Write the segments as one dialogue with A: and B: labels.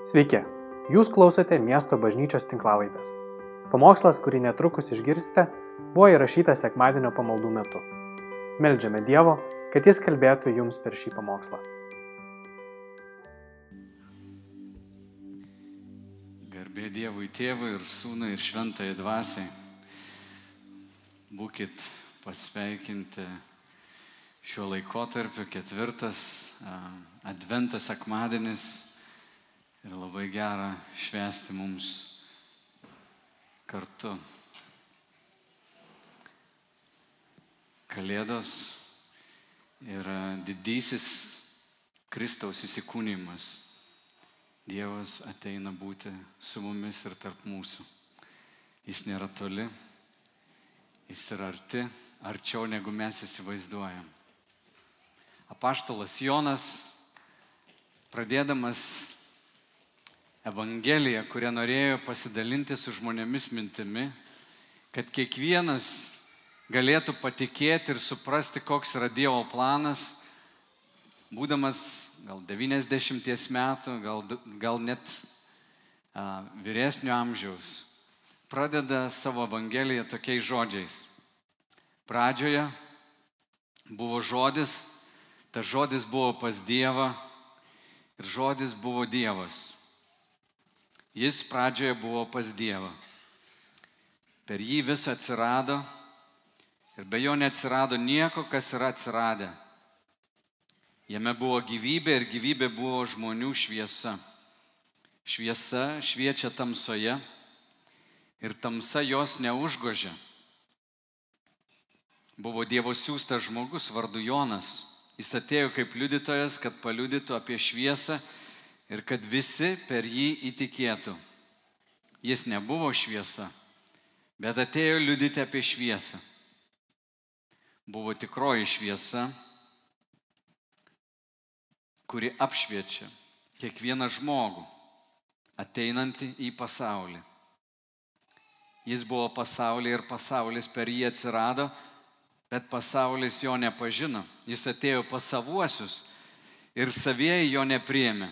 A: Sveiki, jūs klausote miesto bažnyčios tinklavaitės. Pamokslas, kurį netrukus išgirsite, buvo įrašytas sekmadienio pamaldų metu. Meldžiame Dievo, kad Jis kalbėtų jums per šį pamokslą.
B: Garbė Dievui Tėvui ir Sūnui ir Šventai Dvasiai. Būkit pasveikinti šiuo laikotarpiu ketvirtas adventas sekmadienis ir labai gera švęsti mums kartu. Kalėdos yra didysis Kristaus įsikūnymas. Dievas ateina būti su mumis ir tarp mūsų. Jis nėra toli, jis yra arti, arčiau negu mes įsivaizduojam. Apaštalas Jonas, pradėdamas Evangeliją, kurią norėjo pasidalinti su žmonėmis mintimi, kad kiekvienas galėtų patikėti ir suprasti, koks yra Dievo planas, būdamas gal 90 metų, gal, gal net a, vyresnio amžiaus, pradeda savo Evangeliją tokiais žodžiais. Pradžioje buvo žodis, tas žodis buvo pas Dievą ir žodis buvo Dievas. Jis pradžioje buvo pas Dievą. Per jį vis atsirado ir be jo neatsirado nieko, kas yra atsiradę. Jame buvo gyvybė ir gyvybė buvo žmonių šviesa. Šviesa šviečia tamsoje ir tamsa jos neužgožia. Buvo Dievo siūstas žmogus vardu Jonas. Jis atėjo kaip liudytojas, kad paliudytų apie šviesą ir kad visi per jį įtikėtų. Jis nebuvo šviesa, bet atėjo liudyti apie šviesą. Buvo tikroji šviesa, kuri apšviečia kiekvieną žmogų ateinantį į pasaulį. Jis buvo pasaulyje ir pasaulis per jį atsirado, bet pasaulis jo nepažino. Jis atėjo pas savuosius ir savieji jo nepriėmė.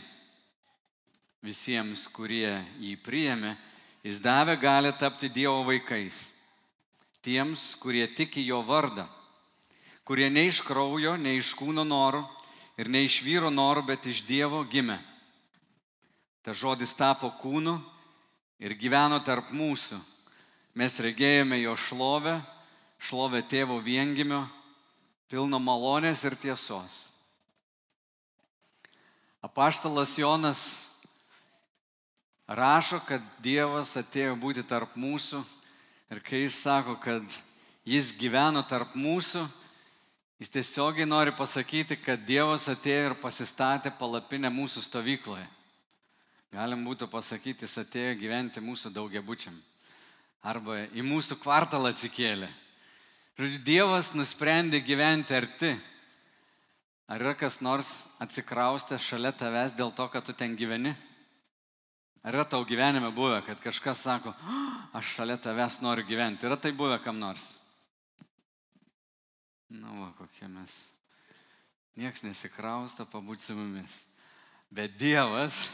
B: Visiems, kurie jį priėmė, jis davė gali tapti Dievo vaikais. Tiems, kurie tiki jo vardą, kurie ne iš kraujo, ne iš kūno norų ir ne iš vyro norų, bet iš Dievo gimė. Ta žodis tapo kūnu ir gyveno tarp mūsų Mes regėjome jo šlovę, šlovę tėvo viengimio, pilno malonės ir tiesos. Apaštalas Jonas rašo, kad Dievas atėjo būti tarp mūsų ir kai jis sako, kad jis gyveno tarp mūsų, jis tiesiogiai nori pasakyti, kad Dievas atėjo ir pasistatė palapinę mūsų stovykloje. Galim būtų pasakyti, jis atėjo gyventi mūsų daugiabučiam arba į mūsų kvartalą atsikėlė. Žodžiu, Dievas nusprendė gyventi arti. Ar yra kas nors atsikraustęs šalia tavęs dėl to, kad tu ten gyveni? Ar yra tau gyvenime buvę, kad kažkas sako, aš šalia tavęs noriu gyventi? Yra tai buvę kam nors? Na, nu, va, kokie mes. Niekas nesikrausta pabūti su mumis. Bet Dievas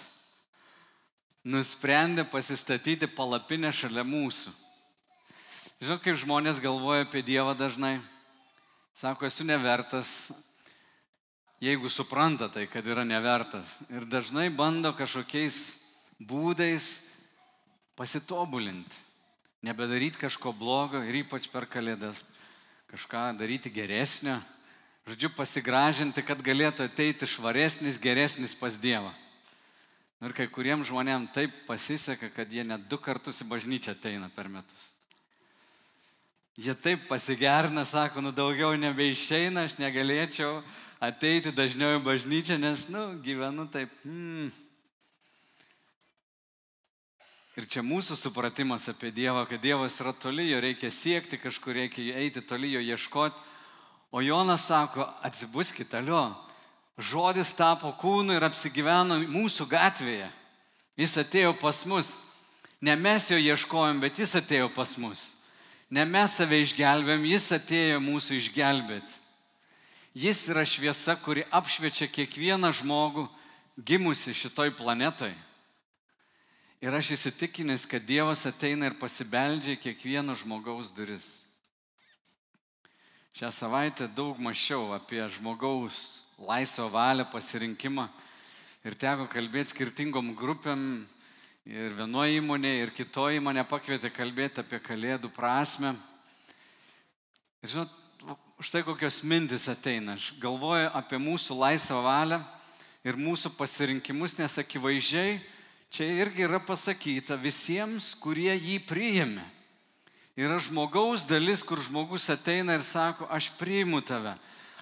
B: nusprendė pasistatyti palapinę šalia mūsų. Žinau, kaip žmonės galvoja apie Dievą dažnai. Sako, esu nevertas, jeigu supranta tai, kad yra nevertas. Ir dažnai bando kažkokiais būdais pasitobulinti. Nebedaryti kažko blogo ir ypač per kalėdas kažką daryti geresnio. Žodžiu, pasigražinti, kad galėtų ateiti švaresnis, geresnis pas Dievą. Ir kai kuriems žmonėms taip pasiseka, kad jie net du kartus į bažnyčią ateina per metus. Jie taip pasigerina, sako, nu daugiau nebeišeina, aš negalėčiau ateiti dažniau į bažnyčią, nes, nu, gyvenu taip. Hmm. Ir čia mūsų supratimas apie Dievą, kad Dievas yra toli, jo reikia siekti, kažkur reikia eiti toli, jo ieškoti. O Jonas sako, atsibuskite, alio, žodis tapo kūnu ir apsigyveno mūsų gatvėje. Jis atėjo pas mus. Ne mes jo ieškojom, bet jis atėjo pas mus. Ne mes save išgelbėm, jis atėjo mūsų išgelbėti. Jis yra šviesa, kuri apšviečia kiekvieną žmogų gimusi šitoj planetoj. Ir aš įsitikinęs, kad Dievas ateina ir pasibeldžia kiekvieno žmogaus duris. Šią savaitę daug mačiau apie žmogaus laisvą valią, pasirinkimą ir teko kalbėti skirtingom grupėm. Ir vienoje įmonėje, ir kitoje mane pakvietė kalbėti apie kalėdų prasme. Ir žinot, štai kokios mintis ateina. Aš galvoju apie mūsų laisvą valią ir mūsų pasirinkimus, nes akivaizdžiai čia irgi yra pasakyta visiems, kurie jį priėmė. Yra žmogaus dalis, kur žmogus ateina ir sako, aš priimu tave.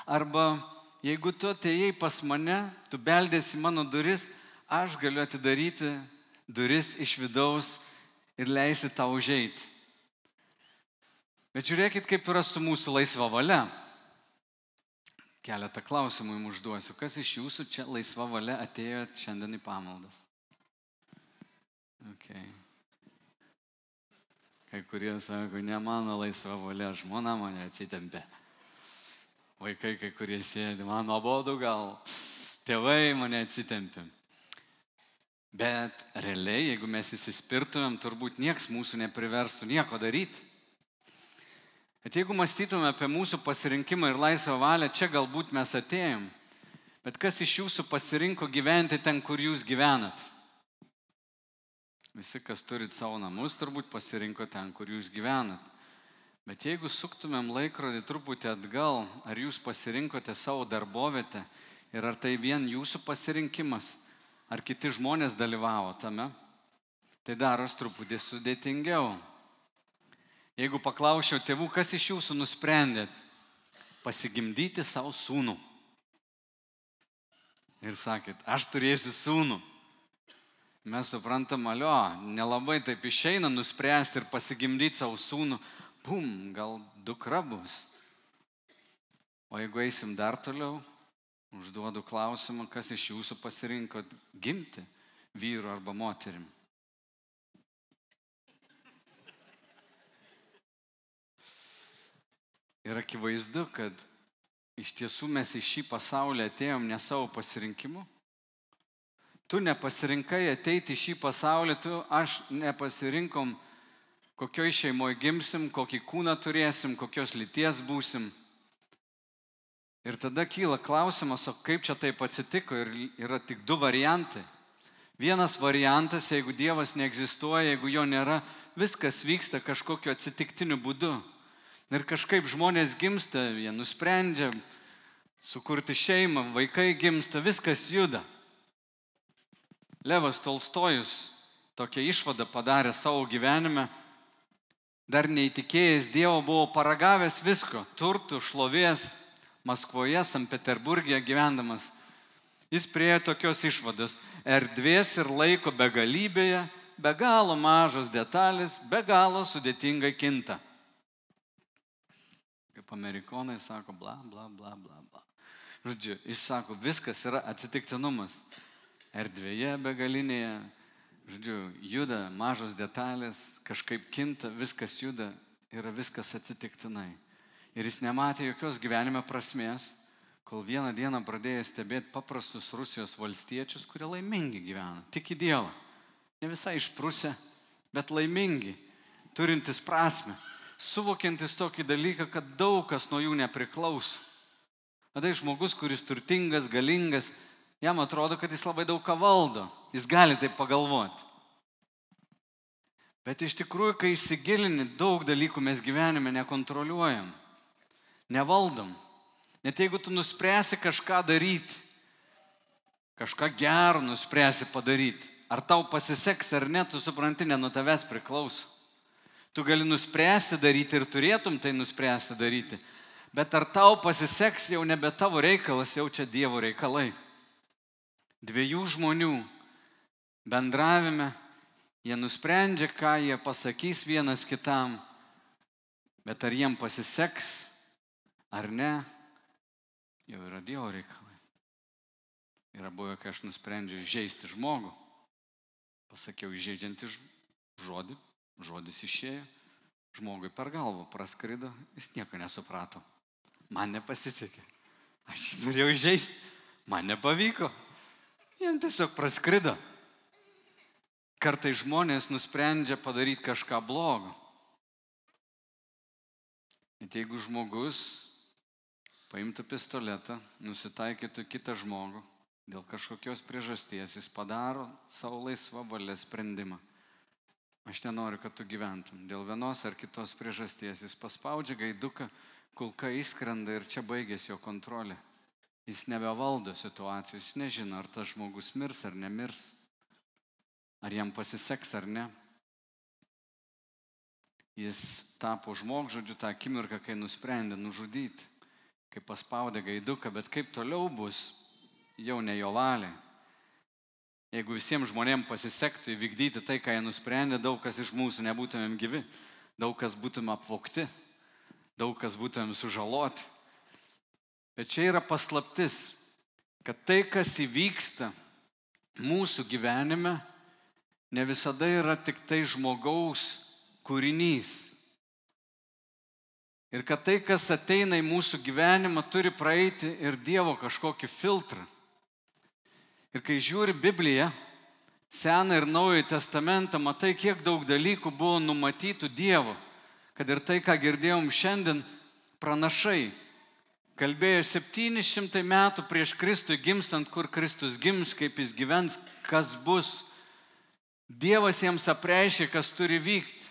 B: Arba jeigu tu atėjai pas mane, tu beldėsi mano duris, aš galiu atidaryti duris iš vidaus ir leisi tau užeiti. Bet žiūrėkit, kaip yra su mūsų laisva valia. Keletą klausimų jums užduosiu. Kas iš jūsų čia laisva valia atėjo šiandien į pamaldas? Okay. Kai kurie sako, ne mano laisva valia, žmona mane atsitempė. Vaikai kai kurie sėdi, man nuobodu gal, tėvai mane atsitempė. Bet realiai, jeigu mes įsispirtumėm, turbūt nieks mūsų nepriverstų nieko daryti. Bet jeigu mąstytume apie mūsų pasirinkimą ir laisvą valią, čia galbūt mes atėjom. Bet kas iš jūsų pasirinko gyventi ten, kur jūs gyvenat? Visi, kas turit savo namus, turbūt pasirinko ten, kur jūs gyvenat. Bet jeigu suktumėm laikrodį truputį atgal, ar jūs pasirinkote savo darbovietę ir ar tai vien jūsų pasirinkimas, ar kiti žmonės dalyvavo tame, tai daros truputį sudėtingiau. Jeigu paklausčiau tėvų, kas iš jūsų nusprendėt pasigimdyti savo sūnų. Ir sakėt, aš turėsiu sūnų. Mes suprantam, alio, nelabai taip išeina nuspręsti ir pasigimdyti savo sūnų, bum, gal dukra bus. O jeigu eisim dar toliau, užduodu klausimą, kas iš jūsų pasirinko gimti vyru arba moterim. Ir akivaizdu, kad iš tiesų mes į šį pasaulį atėjom ne savo pasirinkimu. Tu nepasirinkai ateiti į šį pasaulį, tu aš nepasirinkom kokioj šeimoje gimsim, kokį kūną turėsim, kokios lyties būsim. Ir tada kyla klausimas, o kaip čia taip atsitiko ir yra tik du variantai. Vienas variantas, jeigu Dievas neegzistuoja, jeigu jo nėra, viskas vyksta kažkokiu atsitiktiniu būdu. Ir kažkaip žmonės gimsta, jie nusprendžia sukurti šeimą, vaikai gimsta, viskas juda. Levas Tolstojus tokią išvadą padarė savo gyvenime dar neįtikėjęs Dievo, buvo paragavęs visko - turtų, šlovės, Maskvoje, St. Peterburgė gyvendamas. Jis priejo tokios išvados - erdvės ir laiko begalybėje, be galo mažos detalės, be galo sudėtingai kinta. Kaip amerikonai sako, bla, bla, bla, bla, bla. Žodžiu, jis sako, viskas yra atsitiktinumas. Erdvėje begalinėje, žodžiu, juda mažos detalės, kažkaip kinta, viskas juda, yra viskas atsitiktinai. Ir jis nematė jokios gyvenime prasmės, kol vieną dieną pradėjo stebėti paprastus Rusijos valstiečius, kurie laimingi gyvena, tik į Dievą. Ne visai išprusę, bet laimingi, turintys prasme, suvokiantis tokį dalyką, kad daug kas nuo jų nepriklauso. Tai žmogus, kuris turtingas, galingas, jam atrodo, kad jis labai daug ką valdo. Jis gali taip pagalvoti. Bet iš tikrųjų, kai įsigilini, daug dalykų mes gyvenime nekontroliuojam, nevaldom. Net jeigu tu nuspręsi kažką daryti, kažką gerą nuspręsi padaryti, ar tau pasiseks ar ne, tu supranti, ne nuo tavęs priklauso. Tu gali nuspręsti daryti ir turėtum tai nuspręsti daryti, bet ar tau pasiseks jau nebe tavo reikalas, jau čia Dievo reikalai dviejų žmonių bendravime, jie nusprendžia, ką jie pasakys vienas kitam, bet ar jiem pasiseks ar ne, jau yra Dievo reikalai. Yra buvę, kai aš nusprendžiau žaisti žmogų, pasakiau įžeidžiantį žodį, žodis išėjo, žmogui per galvą praskrido, jis nieko nesuprato. Man nepasisekė. Aš norėjau įžeisti, man nepavyko. Jam tiesiog praskrido. kartai žmonės nusprendžia padaryti kažką blogo. Bet jeigu žmogus paimtų pistoletą, nusitaikytų kitą žmogų, dėl kažkokios priežasties jis padaro savo laisvą valią sprendimą. Aš nenoriu, kad tu gyventum. Dėl vienos ar kitos priežasties jis paspaudžia gaiduką, kulka išskrenda ir čia baigėsi jo kontrolė. Jis nebevaldo situacijų, jis nežino, ar tas žmogus mirs ar nemirs, ar jam pasiseks ar ne. Jis tapo žmogžodžiu tą akimirką, kai nusprendė nužudyti kai paspaudė gaiduką, bet kaip toliau bus, jau ne jo valia. Jeigu visiems žmonėms pasisektų įvykdyti tai, ką jie nusprendė, daug kas iš mūsų nebūtumėm gyvi, daug kas būtumėm apvokti, daug kas būtumėm sužaloti. Bet čia yra paslaptis, kad tai, kas įvyksta mūsų gyvenime, ne visada yra tik tai žmogaus kūrinys. Ir kad tai, kas ateina į mūsų gyvenimą, turi praeiti ir Dievo kažkokį filtrą. Ir kai žiūri Bibliją, Seną ir Naująjį Testamentą, matai, kiek daug dalykų buvo numatytų Dievo. Kad ir tai, ką girdėjom šiandien, pranašai kalbėjo 700 metų prieš Kristui gimstant, kur Kristus gims, kaip jis gyvens, kas bus. Dievas jiems apreiškė, kas turi vykti.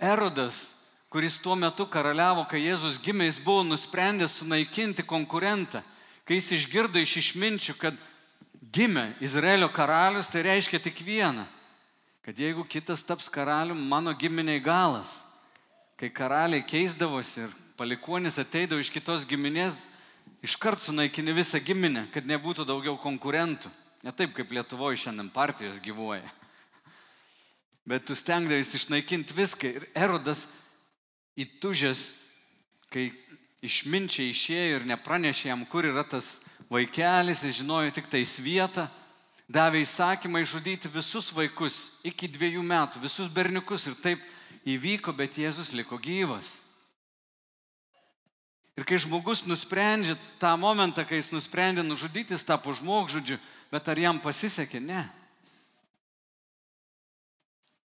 B: Erodas kuris tuo metu karaliavo, kai Jėzus gimė, jis buvo nusprendęs sunaikinti konkurentą. Kai jis išgirdo iš išminčių, kad gimė Izraelio karalius, tai reiškia tik vieną, kad jeigu kitas taps karalium, mano giminiai galas. Kai karaliai keisdavosi ir palikuonis ateidavo iš kitos giminės, iškart sunaikini visą giminę, kad nebūtų daugiau konkurentų. Ne taip, kaip Lietuvoje šiandien partijos gyvuoja. Bet tu stengdavais išnaikinti viską. Ir Erodas įtužęs, kai išminčiai išėjo ir nepranešė jam, kur yra tas vaikelis, jis žinojo tik tais vietą, davė įsakymą išžudyti visus vaikus iki dviejų metų, visus berniukus ir taip įvyko, bet Jėzus liko gyvas. Ir kai žmogus nusprendžia tą momentą, kai jis nusprendė nužudyti, jis tapo žmogžudžiu, bet ar jam pasisekė? Ne.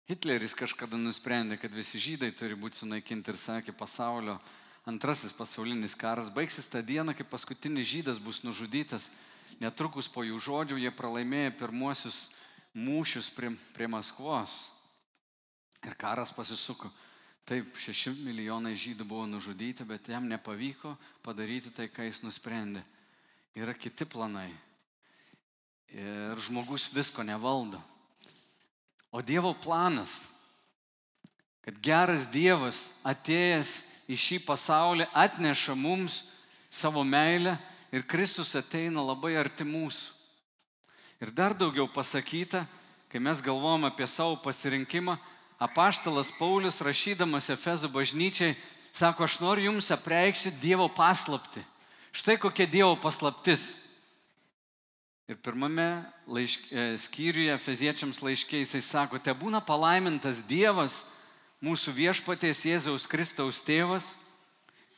B: Hitleris kažkada nusprendė, kad visi žydai turi būti sunaikinti ir sakė, pasaulio antrasis pasaulinis karas baigsis tą dieną, kai paskutinis žydas bus nužudytas. Netrukus po jų žodžių jie pralaimėjo pirmuosius mūšius prie, prie Maskvos. Ir karas pasisuko. Taip, šeši milijonai žydų buvo nužudyti, bet jam nepavyko padaryti tai, ką jis nusprendė. Yra kiti planai. Ir žmogus visko nevaldo. O Dievo planas, kad geras Dievas atėjęs į šį pasaulį atneša mums savo meilę ir Kristus ateina labai arti mūsų. Ir dar daugiau pasakyta, kai mes galvojam apie savo pasirinkimą, apaštalas Paulius rašydamas Efezų bažnyčiai sako, aš noriu jums apreikšti Dievo paslapti. Štai kokia Dievo paslaptis. Ir pirmame laišk, e, skyriuje Feziečiams laiškiai jisai sako, te būna palaimintas Dievas, mūsų viešpaties Jėzaus Kristaus tėvas,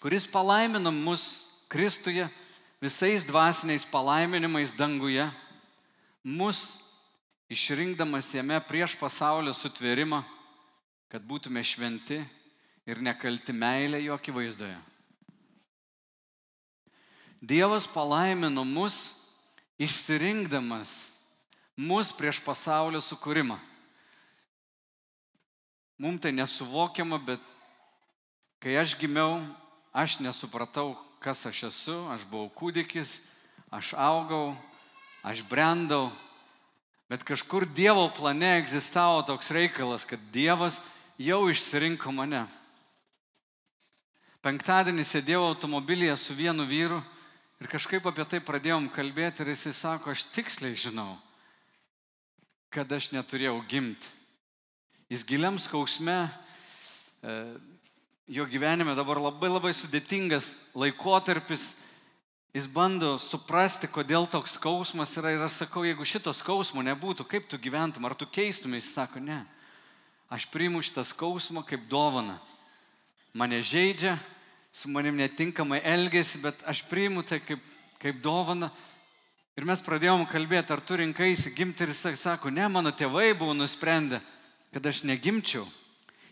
B: kuris palaimino mus Kristuje visais dvasiniais palaiminimais danguje, mus išrinkdamas jame prieš pasaulio sutvėrimą, kad būtume šventi ir nekalti meilė jo akivaizdoje. Dievas palaimino mus išsirinkdamas mus prieš pasaulio sukūrimą. Mums tai nesuvokiama, bet kai aš gimiau, aš nesupratau, kas aš esu, aš buvau kūdikis, aš augau, aš brendau, bet kažkur Dievo plane egzistavo toks reikalas, kad Dievas jau išsirinko mane. Penktadienį sėdėjau automobilyje su vienu vyru Ir kažkaip apie tai pradėjom kalbėti ir jisai sako, aš tiksliai žinau, kad aš neturėjau gimti. Jis giliam skausme, e, jo gyvenime dabar labai labai sudėtingas laikotarpis, jis bando suprasti, kodėl toks skausmas yra ir aš sakau, jeigu šito skausmo nebūtų, kaip tu gyventum, ar tu keistumai, jis sako, ne. Aš priimu šitą skausmą kaip dovaną. Mane žaidžia, su manim netinkamai elgesi, bet aš priimu tai kaip, kaip dovana Ir mes pradėjom kalbėti, ar tu rinkaisi gimti ir jis sako, ne, mano tėvai buvo nusprendę, kad aš negimčiau.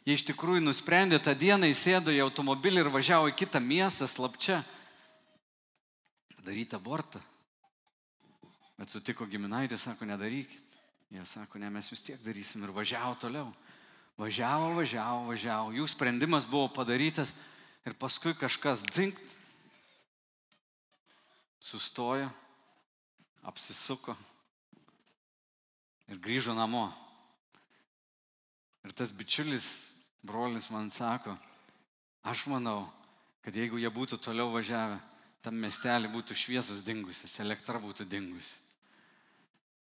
B: Jie iš tikrųjų nusprendė tą dieną, įsėdo į automobilį ir važiavo į kitą miestą slapčia. Daryti abortą. Bet sutiko giminaitė, sako, nedarykit. Jie sako, ne, mes vis tiek darysim ir važiavo toliau. Važiavo, važiavo, važiavo. Jų sprendimas buvo padarytas ir paskui kažkas dzinkt. Sustojo apsisuko ir grįžo namo. Ir tas bičiulis, brolis man sako, aš manau, kad jeigu jie būtų toliau važiavę, tam miestelį būtų šviesos dingusios, elektra būtų dingusi.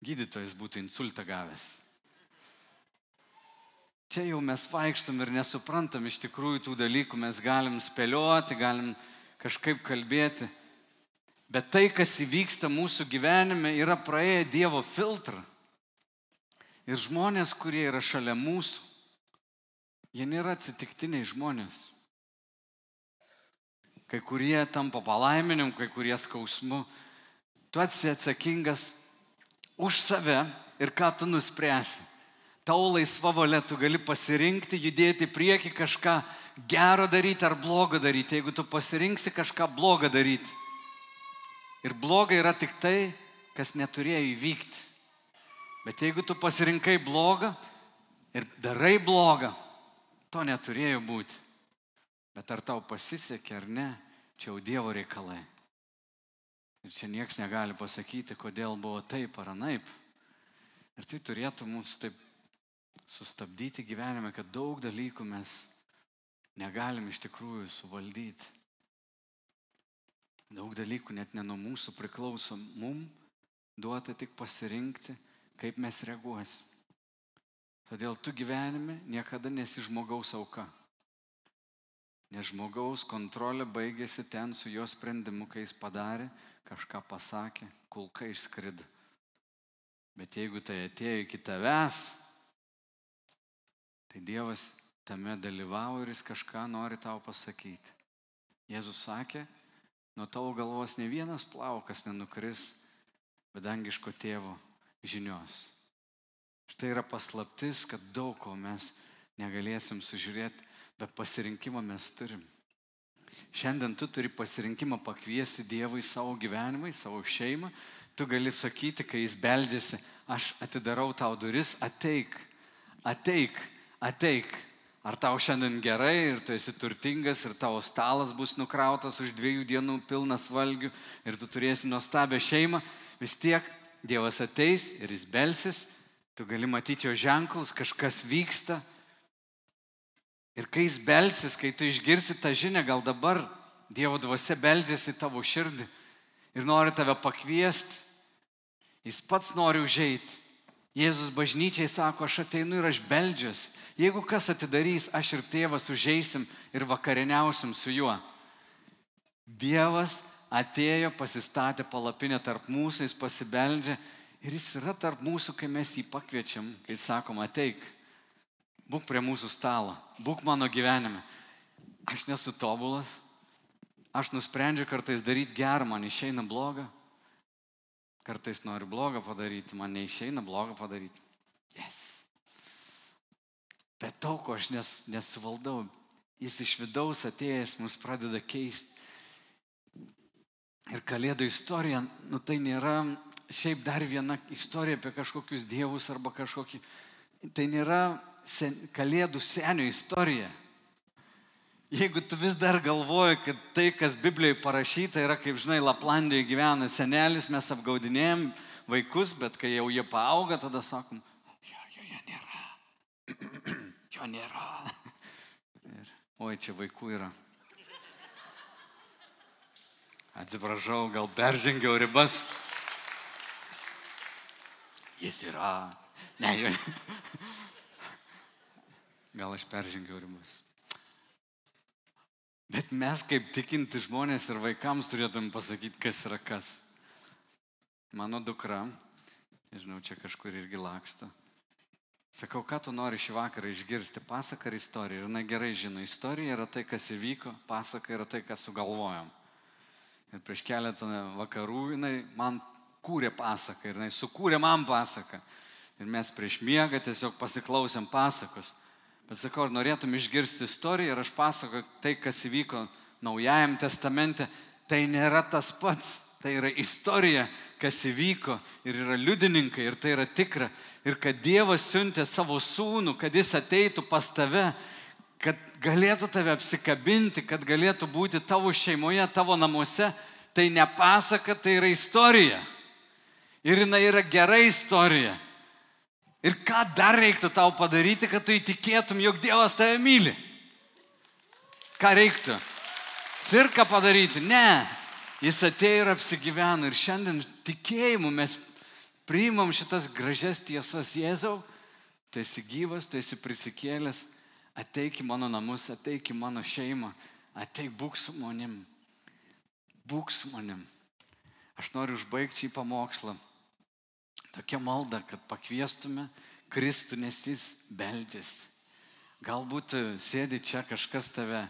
B: Gydytojas būtų insultą gavęs. Čia jau mes vaikštom ir nesuprantam iš tikrųjų tų dalykų, mes galim spėlioti, galim kažkaip kalbėti. Bet tai, kas įvyksta mūsų gyvenime, yra praėję Dievo filtrą. Ir žmonės, kurie yra šalia mūsų, jie nėra atsitiktiniai žmonės. Kai kurie tampa palaiminim, kai kurie skausmu. Tu esi atsakingas už save ir ką tu nuspręsi. Tau laisva valia, tu gali pasirinkti, judėti prieki kažką gero daryti ar blogo daryti. Jeigu tu pasirinksi kažką blogo daryti, Ir bloga yra tik tai, kas neturėjo įvykti. Bet jeigu tu pasirinkai blogą ir darai blogą, to neturėjo būti. Bet ar tau pasisekė ar ne, čia jau Dievo reikalai. Ir čia niekas negali pasakyti, kodėl buvo taip ar anaip. Ir tai turėtų mums taip sustabdyti gyvenime, kad daug dalykų mes negalim iš tikrųjų suvaldyti. Daug dalykų net ne nuo mūsų priklauso. Mum duota tik pasirinkti, kaip mes reaguosim. Todėl tu gyvenime niekada nesi žmogaus auka. Nes žmogaus kontrolė baigėsi ten su jo sprendimu, kai jis padarė, kažką pasakė, kulka išskrid. Bet jeigu tai atėjo iki tavęs, tai Dievas tame dalyvavo ir jis kažką nori tau pasakyti. Jėzus sakė, nuo tavo galvos ne vienas plaukas nenukris, bet dangiško tėvo žinios. Štai yra paslaptis, kad daug ko mes negalėsim sužiūrėti, bet pasirinkimą mes turim. Šiandien tu turi pasirinkimą pakviesti Dievą į savo gyvenimą, į savo šeimą. Tu gali sakyti, kai jis beldžiasi, aš atidarau tau duris, ateik, ateik, ateik. Ar tau šiandien gerai ir tu esi turtingas ir tavo stalas bus nukrautas už dviejų dienų pilnas valgių ir tu turėsi nuostabią šeimą, vis tiek Dievas ateis ir jis belsis, tu gali matyti jo ženklus, kažkas vyksta. Ir kai jis belsis, kai tu išgirsi tą žinią, gal dabar Dievo dvasia beldžiasi tavo širdį ir nori tave pakviesti, jis pats nori užeiti. Jėzus bažnyčiai sako, aš ateinu ir aš beldžiuosi. Jeigu kas atidarys, aš ir tėvas užeisim ir vakarieniausim su juo. Dievas atėjo, pasistatė palapinę tarp mūsų, jis pasibeldžia ir jis yra tarp mūsų, kai mes jį pakviečiam, kai sakom, ateik, būk prie mūsų stalo, būk mano gyvenime. Aš nesu tobulas, aš nusprendžiu kartais daryti gerą, man išeina bloga, kartais noriu blogą padaryti, man neišeina blogą padaryti. Yes. Bet daug ko aš nes, nesuvaldau. Jis iš vidaus atėjęs mus pradeda keisti. Ir kalėdų istorija, nu tai nėra šiaip dar viena istorija apie kažkokius dievus arba kažkokį. Tai nėra sen, kalėdų senio istorija. Jeigu tu vis dar galvoji, kad tai, kas Biblijoje parašyta, yra, kaip žinai, Laplandijoje gyvena senelis, mes apgaudinėjom vaikus, bet kai jau jie paauga, tada sakom, jo, jo, jo nėra. Jo nėra. Ir, oi, čia vaikų yra. Atsiprašau, gal peržengiau ribas. Jis yra. Ne, jo. Gal aš peržengiau ribas. Bet mes kaip tikinti žmonės ir vaikams turėtum pasakyti, kas yra kas. Mano dukra, nežinau, čia kažkur irgi laksto, Sakau, ką tu nori šį vakarą išgirsti, pasaka ar istorija. Ir jinai gerai žino, istorija yra tai, kas įvyko, pasaka yra tai, kas sugalvojom. Ir prieš keletą vakarų jinai man kūrė pasaką ir jinai sukūrė man pasaką. Ir mes prieš miegą tiesiog pasiklausėm pasakos. Bet sakau, ar norėtum išgirsti istoriją ir aš pasakoju tai, kas įvyko Naujajam testamente, tai nėra tas pats. Tai yra istorija, kas įvyko ir yra liudininkai ir tai yra tikra. Ir kad Dievas siuntė savo sūnų, kad jis ateitų pas tave, kad galėtų tave apsikabinti, kad galėtų būti tavo šeimoje, tavo namuose, tai ne pasaka, tai yra istorija. Ir jinai yra gera istorija. Ir ką dar reiktų tau padaryti, kad tu įtikėtum, jog Dievas tave myli? Ką reiktų? Cirką padaryti? Ne. Jis atėjo ir apsigyveno. Ir šiandien tikėjimu mes priimam šitas gražias tiesas Jėzau. Tu esi gyvas, tu esi prisikėlęs. Ateik į mano namus, ateik į mano šeimą. Ateik būk su manim. Būk su manim. Aš noriu užbaigti šį pamokslą. Tokia malda, kad pakviestume Kristų, nes jis beldžiasi. Galbūt sėdi čia kažkas tave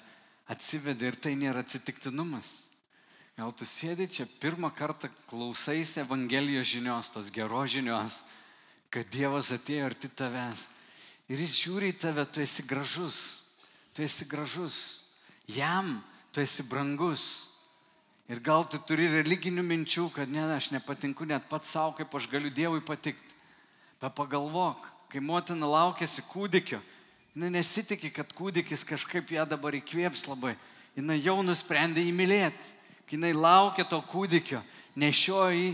B: atsivedė ir tai nėra atsitiktinumas. Gal tu sėdi čia pirmą kartą klausaisi Evangelijos žinios, tos geros žinios, kad Dievas atėjo arti tavęs. Ir jis žiūri į tave, tu esi gražus, tu esi gražus. Jam tu esi brangus. Ir gal tu turi religinių minčių, kad ne, aš nepatinku net pats savo, kaip aš galiu Dievui patikti. Bet pagalvok, kai motina laukėsi kūdikio, jinai nesitikė, kad kūdikis kažkaip ją dabar įkvėps labai. Jinai jau nusprendė jį mylėti. Kai jinai laukė to kūdikio, nešiojo jį,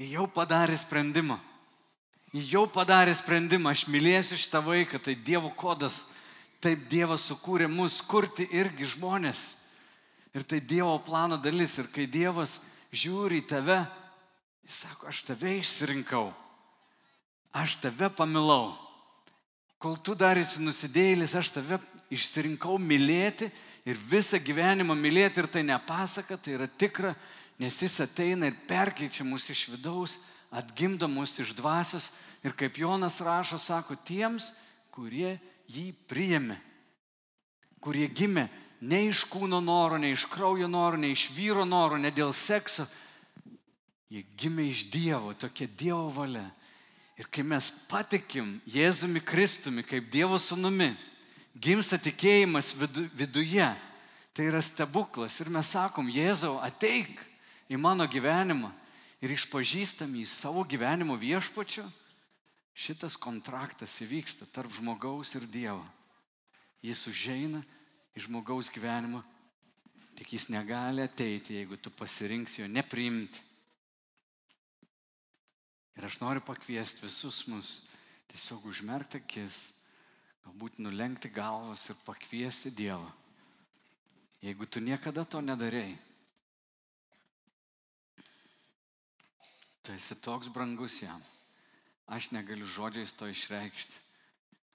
B: jį jau padarė sprendimą. Jį jau padarė sprendimą, aš mylėsiu šitą vaiką, tai Dievo kodas. Taip Dievas sukūrė mus kurti irgi žmonės. Ir tai Dievo plano dalis. Ir kai Dievas žiūri į tave, jis sako, aš tave išsirinkau. Aš tave pamilau. Kol tu dar esi nusidėjėlis, aš tave išsirinkau mylėti ir visą gyvenimą mylėti. Ir tai nepasaka, tai yra tikra, nes jis ateina ir perkeičia mus iš vidaus, atgimdo mus iš dvasios. Ir kaip Jonas rašo, sako, tiems, kurie jį priėmė, kurie gimė ne iš kūno noro, ne iš kraujo noro, ne iš vyro noro, ne dėl sekso. Jie gimė iš Dievo, tokia Dievo valia. Ir kai mes patikim Jėzumi Kristumi kaip Dievo sunumi, gimsta tikėjimas vidu, viduje. Tai yra stebuklas. Ir mes sakom, Jėzau, ateik į mano gyvenimą ir išpažįstam į savo gyvenimo viešpačiu. Šitas kontraktas įvyksta tarp žmogaus ir Dievo. Jis užeina į žmogaus gyvenimą, tik jis negali ateiti, jeigu tu pasirinksi jo nepriimti. Ir aš noriu pakviesti visus mus tiesiog užmerkti akis, galbūt nulenkti galvas ir pakviesti Dievą. Jeigu tu niekada to nedarėjai, tu esi toks brangus jam. Aš negaliu žodžiais to išreikšti.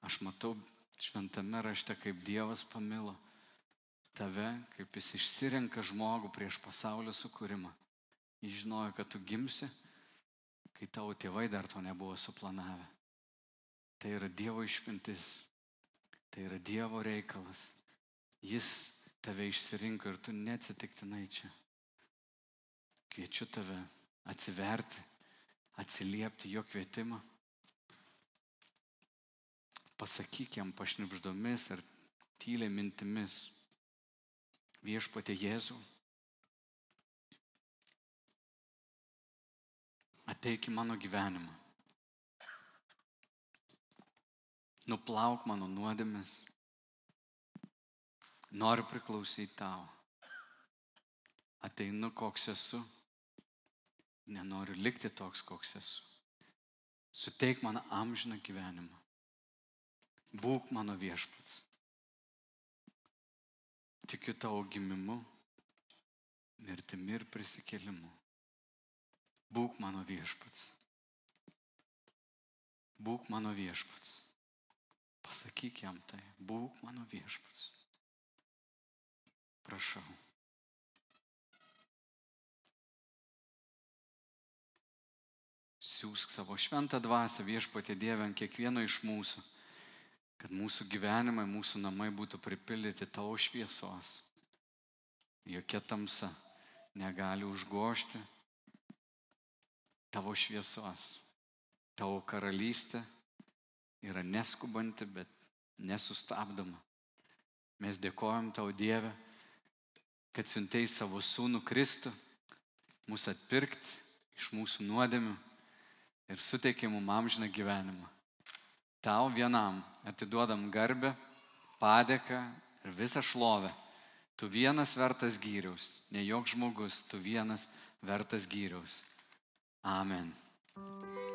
B: Aš matau šventame rašte, kaip Dievas pamilo tave, kaip jis išsirenka žmogų prieš pasaulio sukūrimą. Jis žinojo, kad tu gimsi, kai tavo tėvai dar to nebuvo suplanavę. Tai yra Dievo išmintis, tai yra Dievo reikalas. Jis tave išsirinko ir tu neatsitiktinai čia. Kviečiu tave atsiverti, atsiliepti jo kvietimą. Pasakyk jam pašnipždomis ar tyliai mintimis viešpatė Jėzų. Ateik į mano gyvenimą. Nuplauk mano nuodėmes. Noriu priklausyti tau. Ateinu, koks esu. Nenoriu likti toks, koks esu. Suteik man amžiną gyvenimą. Būk mano viešpats tikiu tavo gimimu, mirtimi ir prisikėlimu. Būk mano viešpats. Būk mano viešpats. Pasakyk jam tai. Būk mano viešpats. Prašau. Siūsk savo šventą dvasę viešpatė Dievę ant kiekvieno iš mūsų kad mūsų gyvenimai, mūsų namai būtų pripildyti tavo šviesos. Jokia tamsa negali užgošti tavo šviesos. Tavo karalystė yra neskubanti, bet nesustabdoma. Mes dėkojom tau Dievę, kad siuntei savo sūnų Kristų, mūsų atpirkti iš mūsų nuodėmių ir suteikė mums amžiną gyvenimą. Tau vienam atiduodam garbę, padėką ir visą šlovę. Tu vienas vertas gyriaus, ne joks žmogus, tu vienas vertas gyriaus. Amen.
A: Amen.